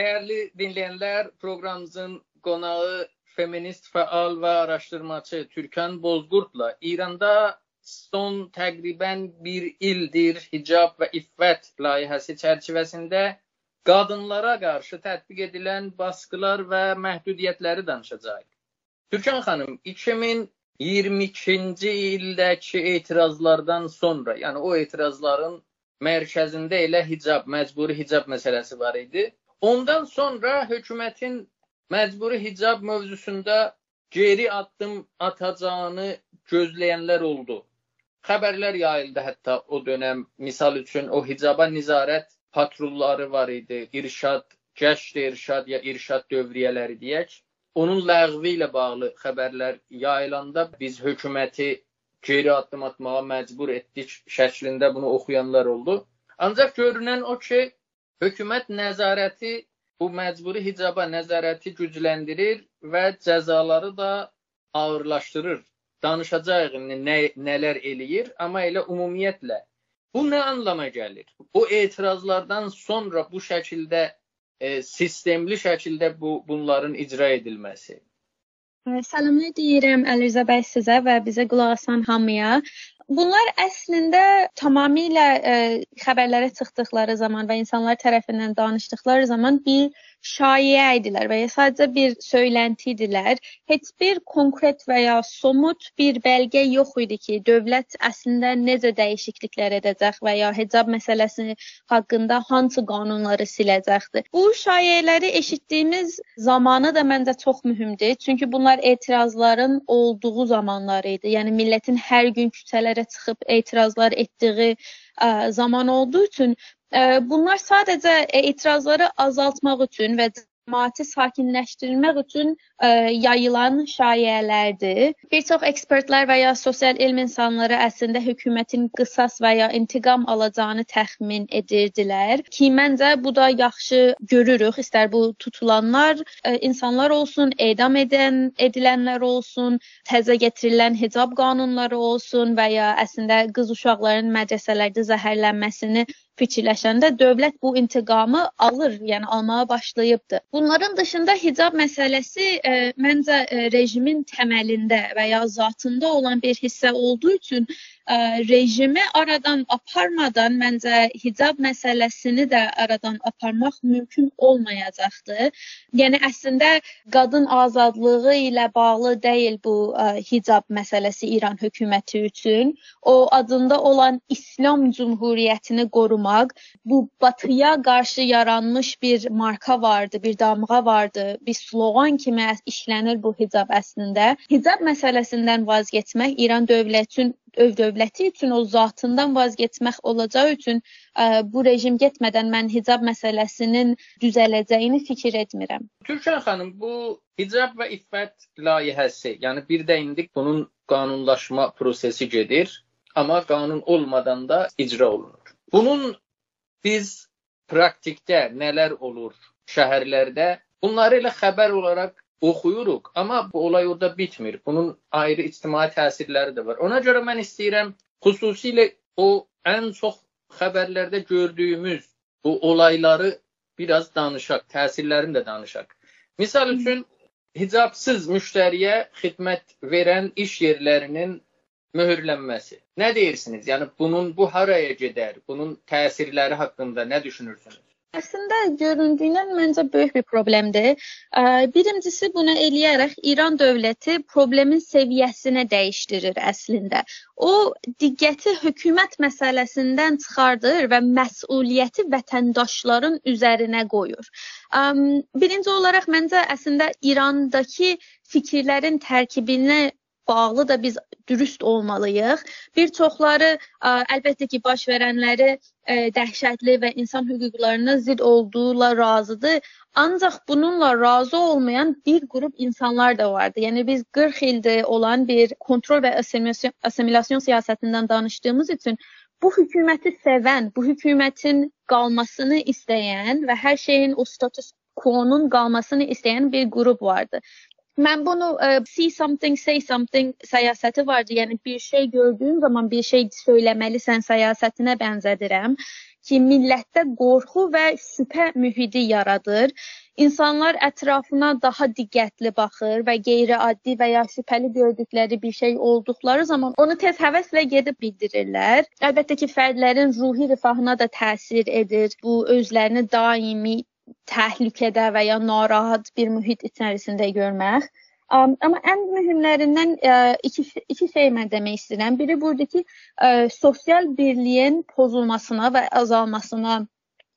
Dəyərli dinləyənlər, proqramımızın qonağı feminist fəal və araşdırmaçı Türkan Bozqurdla İranda son təqribən bir ildir hicab və iffət layihəsi çərçivəsində qadınlara qarşı tətbiq edilən baskılar və məhdudiyyətləri danışacağıq. Türkan xanım, 2022-ci ildəki etirazlardan sonra, yəni o etirazların mərkəzində elə hicab, məcburi hicab məsələsi var idi. Ondan sonra hökumətin məcburi hicab mövzusunda geri addım atacağını gözləyənlər oldu. Xəbərlər yayıldı hətta o dönəm. Misal üçün o hicaba nizarət patrulları var idi. İrşad, gəşt irşad ya irşad dövriyyələri deyək. Onun ləğvi ilə bağlı xəbərlər yayılanda biz hökuməti geri addım atmağa məcbur etdik şəklində bunu oxuyanlar oldu. Ancaq görünən o ki, Hökumət nəzarəti bu məcburi hicaba nəzarəti gücləndirir və cəzaları da ağırlaşdırır. Danışacağıq nə, nələr eləyir, amma elə ümumiyyətlə bu nə anlama gəlir? O etirazlardan sonra bu şəkildə e, sistemli şəkildə bu bunların icra edilməsi. Salamlar deyirəm Əlizə bəy sizə və bizə qulaq asan hamıya. Bunlar əslində tamamilə ə, xəbərlərə çıxdıqları zaman və insanlar tərəfindən danışdıqları zaman bir şayiə idilər və ya sadəcə bir söylənti idilər. Heç bir konkret və ya somut bir bəlgə yox idi ki, dövlət əslində necə dəyişikliklər edəcək və ya hicab məsələsi haqqında hansı qanunları siləcəkdir. Bu şayiələri eşitdiyimiz zamanı da məncə çox mühümdür. Çünki bunlar etirazların olduğu zamanlar idi. Yəni millətin hər gün küçələrə çıxıb etirazlar etdiyi ə, zaman olduğu üçün Bunlar sadəcə etirazları azaltmaq üçün və cəmaəti sakinləşdirmək üçün ə, yayılan şayələrdir. Bir çox ekspertlər və ya sosial elm insanları əslində hökumətin qisas və ya intiqam alacağını təxmin edirdilər. Ki məncə bu da yaxşı görürük. İstər bu tutulanlar ə, insanlar olsun, edam edən edilənlər olsun, təzə gətirilən hicab qanunları olsun və ya əslində qız uşaqlarının mədrəsələrdə zəhərlənməsini fikirləşəndə dövlət bu intiqamı alır, yəni almağa başlayıbdı. Bunların dışında hicab məsələsi e, məncə e, rejimin təməlində və ya zatında olan bir hissə olduğu üçün ə, rejimi aradan aparmadan məncə hicab məsələsini də aradan aparmaq mümkün olmayacaqdır. Yəni əslində qadın azadlığı ilə bağlı deyil bu ə, hicab məsələsi İran hökuməti üçün. O adında olan İslam Cümhuriyyətini qorumaq, bu batıya qarşı yaranmış bir marka vardı, bir damğa vardı, bir slogan kimi işlənir bu hicab əslində. Hicab məsələsindən vaz keçmək İran dövləti üçün öz dövləti üçün o zatından vaz keçmək olacağı üçün ə, bu rejim getmədən mən hicab məsələsinin düzələcəyini fikir etmirəm. Türkan xanım, bu hicab və iffət layihəsi, yəni bir də indi bunun qanunlaşma prosesi gedir, amma qanun olmadan da icra olunur. Bunun biz praktikdə nələr olur şəhərlərdə? Bunları elə xəbər olaraq oxuyuruq, amma bu olay orada bitmir. Bunun ayrı ictimai təsirləri də var. Ona görə mən istəyirəm xüsusilə o ən çox xəbərlərdə gördüyümüz bu olayları biraz danışaq, təsirlərini də danışaq. Misal üçün hicabsız müştəriyə xidmət verən iş yerlərinin möhürlənməsi. Nə deyirsiniz? Yəni bunun bu haraya gedər? Bunun təsirləri haqqında nə düşünürsünüz? Əslində göründüyündən məncə böyük bir problemdir. Birincisi bunu eləyərək İran dövləti problemin səviyyəsini dəyişdirir əslində. O diqqəti hökumət məsələsindən çıxardır və məsuliyyəti vətəndaşların üzərinə qoyur. Birinci olaraq məncə əslində İrandakı fikirlərin tərkibini bağlı da biz dürüst olmalıyıq. Bir çoxları ə, əlbəttə ki, baş verənləri ə, dəhşətli və insan hüquqlarına zidd olduğuyla razıdır. Ancaq bununla razı olmayan bir qrup insanlar da vardı. Yəni biz 40 ildir olan bir kontrol və assimilasyon, assimilasyon siyasətindən danışdığımız üçün bu hökuməti sevən, bu hökumətin qalmasını istəyən və hər şeyin o status quo-nun qalmasını istəyən bir qrup vardı. Mən bunu ə, see something, say something siyasəti vardı. Yəni bir şey gördüyün zaman bir şey söyləməlisən siyasətinə bənzədirəm. ki, millətdə qorxu və şübhə mühiti yaradır. İnsanlar ətrafına daha diqqətli baxır və qeyri-adi və ya şübhəli gördükləri bir şey olduqları zaman onu tez həvəslə gedib bildirirlər. Əlbəttə ki, fərdlərin ruhi rifahına da təsir edir. Bu özlərini daimi təhlükədə və ya narahat bir mühit içərisində görmək. Um, amma ən mühümlərindən ə, iki iki şey mən demək istəyirəm. Biri buradakı ə, sosial birliyin pozulmasına və azalmasına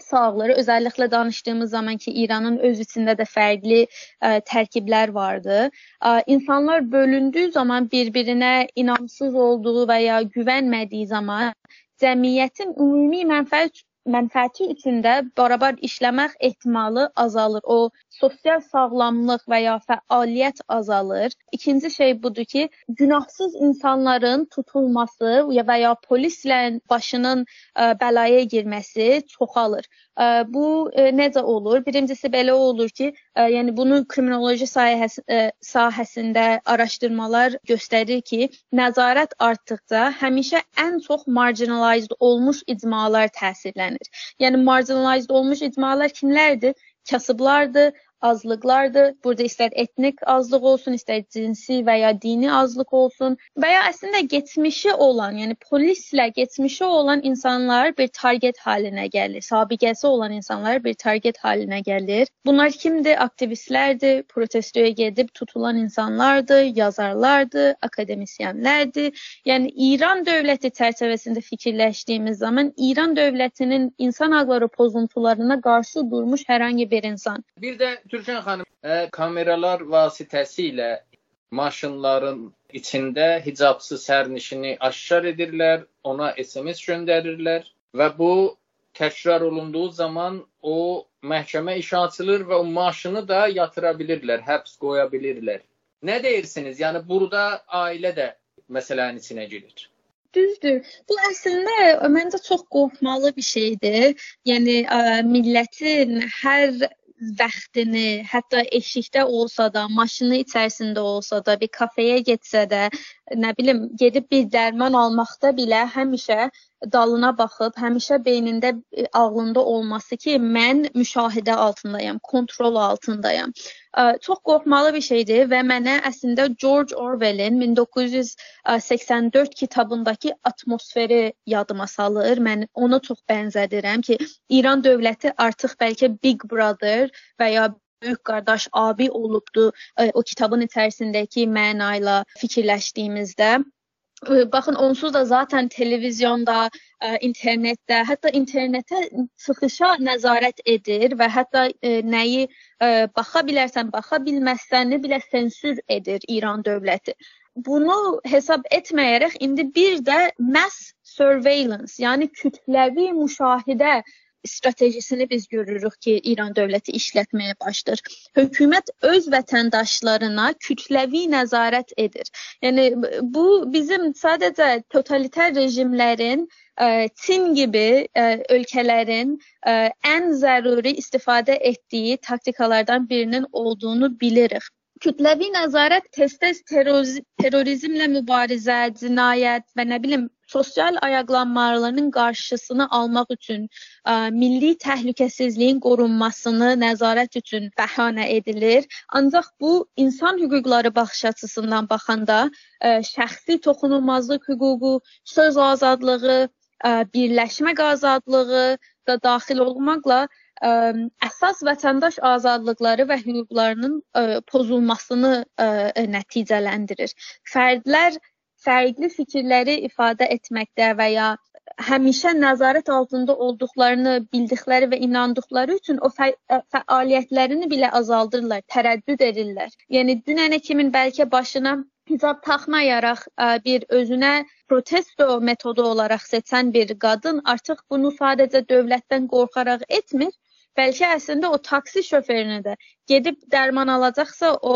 sağları özəlliklə danışdığımız zaman ki, İranın öz içində də fərqli ə, tərkiblər vardı. Ə, insanlar bölündüyü zaman bir-birinə inamsız olduğu və ya güvənmədiyi zaman cəmiyyətin ümumi mənfəət mənfəəti üçün də bərabər işləmək ehtimalı azalır. O sosial sağlamlıq və ya fəaliyyət azalır. İkinci şey budur ki, günahsız insanların tutulması və ya polislə başının ə, bəlaya girməsi çoxalır. Ə, bu ə, necə olur? Birincisi belə olur ki, yəni bunu kriminoloji sahəs ə, sahəsində araşdırmalar göstərir ki, nəzarət artdıqca həmişə ən çox marginalized olmuş icmalar təsirlənir. Yəni marginalized olmuş icmalar kimlərdir? Kasıblardır, azlıqlardır. Burada istər etnik azlıq olsun, istər cinsi və ya dini azlıq olsun və ya əslində keçmişi olan, yəni polislə keçmişi olan insanlar bir target halinə gəlir. Sabiqəsi olan insanlar bir target halinə gəlir. Bunlar kimdir? Aktivistlərdir, protestoya gedib tutulan insanlardır, yazarlardır, akademisyenlərdir. Yəni İran dövləti çərçivəsində fikirləşdiyimiz zaman İran dövlətinin insan haqları pozuntularına qarşı durmuş hər hansı bir insan. Bir də Türkan xanım, ə, kameralar vasitəsilə maşınların içində hicabsız sərnişini aşkar edirlər, ona SMS göndərirlər və bu təkrar olunduğu zaman o məhkəmə işə açılır və o maşını da yatıra bilirlər, həbs qoya bilirlər. Nə deyirsiniz? Yəni burada ailə də məsələnin içinə girir. Düzdür. Bu əslində məncə çox qorxmalı bir şeydir. Yəni ə, millətin hər vaxtını, hətta eşikdə olsa da, maşını içərisində olsa da, bir kafeyə getsə də, nə bilim, gedib bir dərman almaqda belə həmişə dalına baxıb, həmişə beynində e, ağlında olması ki, mən müşahidə altındayam, kontrol altındayam. Çox qorxmalı bir şeydir və mənə əslində George Orwell-in 1984 kitabındakı atmosferi yadıma salır. Mən ona çox bənzədirəm ki, İran dövləti artıq bəlkə Big Brother və ya böyük qardaş abi olubdu o kitabın içərisindəki məna ilə fikirləşdiyimizdə Baxın onsuz da zaten televizyonda, internetdə, hətta internetə çıxışa nəzarət edir və hətta nəyi baxa bilərsən, baxa bilməzsəni belə sensür edir İran dövləti. Bunu hesab etməyərək indi bir də mass surveillance, yəni kütləvi müşahidə stratejisini biz görürük ki, İran dövləti işlətməyə başlayır. Hökumət öz vətəndaşlarına kütləvi nəzarət edir. Yəni bu bizim sadəcə totalitar rejimlərin ə, Çin kimi ə, ölkələrin ə, ən zəruri istifadə etdiyi taktikalardan birinin olduğunu bilirik. Kütləvi nəzarət tez-tez terrorizmlə mübarizə, cinayət və nə bilim sosial ayaqlanmaların qarşısını almaq üçün ə, milli təhlükəsizliyin qorunmasını nəzarət üçün bəhanə edilir. Ancaq bu insan hüquqları baxış açısından baxanda ə, şəxsi toxunulmazlıq hüququ, söz azadlığı, ə, birləşmək azadlığı da daxil olmaqla ə, əsas vətəndaş azadlıqları və hüquqlarının ə, pozulmasını ə, nəticələndirir. Fərdlər fərqli fikirləri ifadə etməkdə və ya həmişə nəzarət altında olduqlarını bildikləri və inandıqları üçün o fə fəaliyyətlərini belə azaldırlar, tərəddüd edirlər. Yəni dünənə kimin bəlkə başına hicab taxmayaraq bir özünə protesto metodu olaraq seçən bir qadın artıq bunu sadəcə dövlətdən qorxaraq etmir, bəlkə əslində o taksi şoferini də gedib dərman alacaqsa o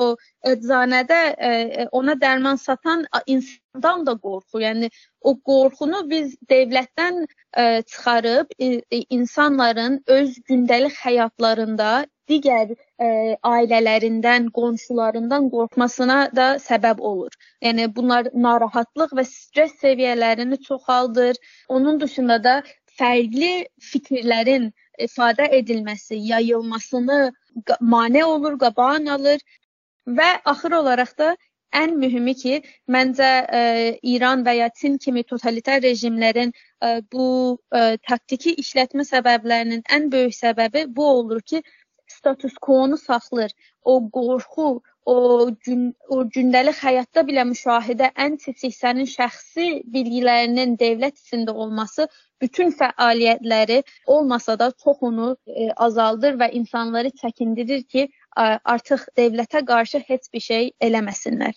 eczanədə ə, e, ona dərman satan insandan da qorxur. Yəni o qorxunu biz dövlətdən ə, e, çıxarıb ə, e, insanların öz gündəlik həyatlarında digər ə, ailələrindən, qonşularından qorxmasına da səbəb olur. Yəni bunlar narahatlıq və stress səviyyələrini çoxaldır. Onun dışında da fərqli fikirlərin ifadə edilməsi, yayılmasını mane olur, qabağın alır və axır olaraq da ən mühümü ki, məncə ə, İran və ya Çin kimi totalitar rejimlərin ə, bu ə, taktiki işlətmə səbəblərinin ən böyük səbəbi bu olur ki, status quo-nu saxlayır. O qorxu, o gün o gündəlik həyatda belə müşahidə ən kiçik sənin şəxsi bilgilərinin dövlət içində olması bütün fəaliyyətləri olmasa da çoxunu e, azaldır və insanları çəkindirir ki, artıq dövlətə qarşı heç bir şey eləməsinlər.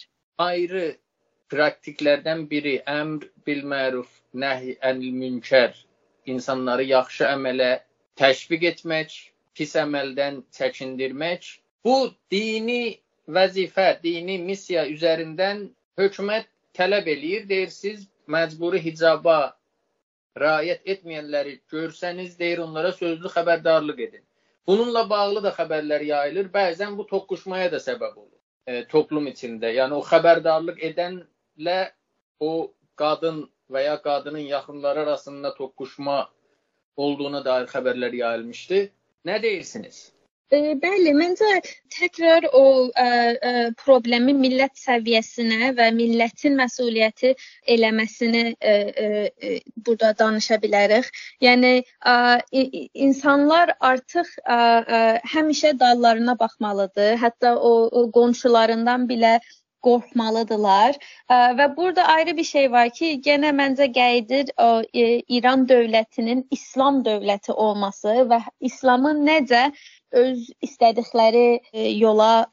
Ayrı praktiklərdən biri əmr bil məruf, nəhy anil münkər insanları yaxşı əmələ təşviq etmək, pis əməldən çəkindirmək. Bu dini vəzifə, dini missiya üzərindən hökumət tələb eləyir. Deyir siz məcburi hicaba riayət etməyənləri görsəniz, deyir onlara sözlü xəbərdarlıq edin. Bununla bağlı da xəbərlər yayılır. Bəzən bu toqquşmaya da səbəb olur e, toplum içində. Yəni o xəbərdarlıq edənlə o qadın və ya qadının yaxınları arasında toqquşma olduğuna dair xəbərlər yayılmışdı. Nə deyirsiniz? E, bəli, məncə təkrar o ə, ə, problemi millət səviyyəsinə və millətin məsuliyyəti eləməsini ə, ə, burada danışa bilərik. Yəni ə, insanlar artıq ə, ə, həmişə dallarına baxmalıdır. Hətta o, o qonşularından belə qorxmalıdırlar. Və burada ayrı bir şey var ki, yenə məncə qəidir o e, İran dövlətinin İslam dövləti olması və İslamın necə öz istədikləri e, yola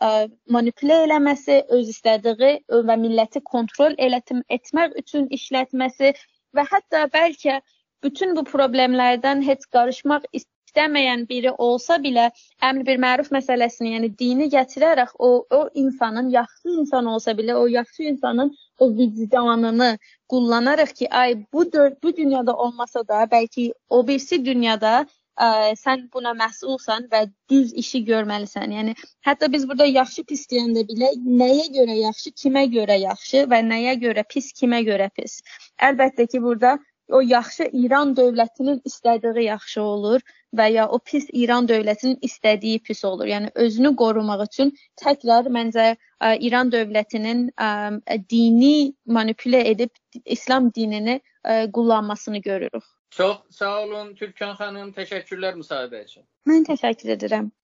manipulə eləməsi, öz istədiyi və milləti kontrol etmək üçün işlətməsi və hətta bəlkə bütün bu problemlərdən heç qarışmaq istəməyən biri olsa belə əmr bir məruf məsələsini, yəni dini gətirərək o o insanın yaxşı insan olsa belə o yaxşı insanın o vicdanını kullanaraq ki, ay bu bu dünyada olmasa da bəlkə o birisi dünyada ə, sən buna məsulsan və düz işi görməlisən. Yəni hətta biz burada yaxşı pis deyəndə belə nəyə görə yaxşı, kimə görə yaxşı və nəyə görə pis, kimə görə pis. Əlbəttə ki, burada o yaxşı İran dövlətinin istədiyi yaxşı olur və ya o pis İran dövlətinin istədiyi pis olur. Yəni özünü qorumaq üçün təkrar məncə ə, İran dövlətinin ə, dini manipulə edib İslam dinini ə, kullanmasını görürük. Çox sağ olun Türkan xanım, təşəkkürlər müsahibə üçün. Mən təşəkkür edirəm.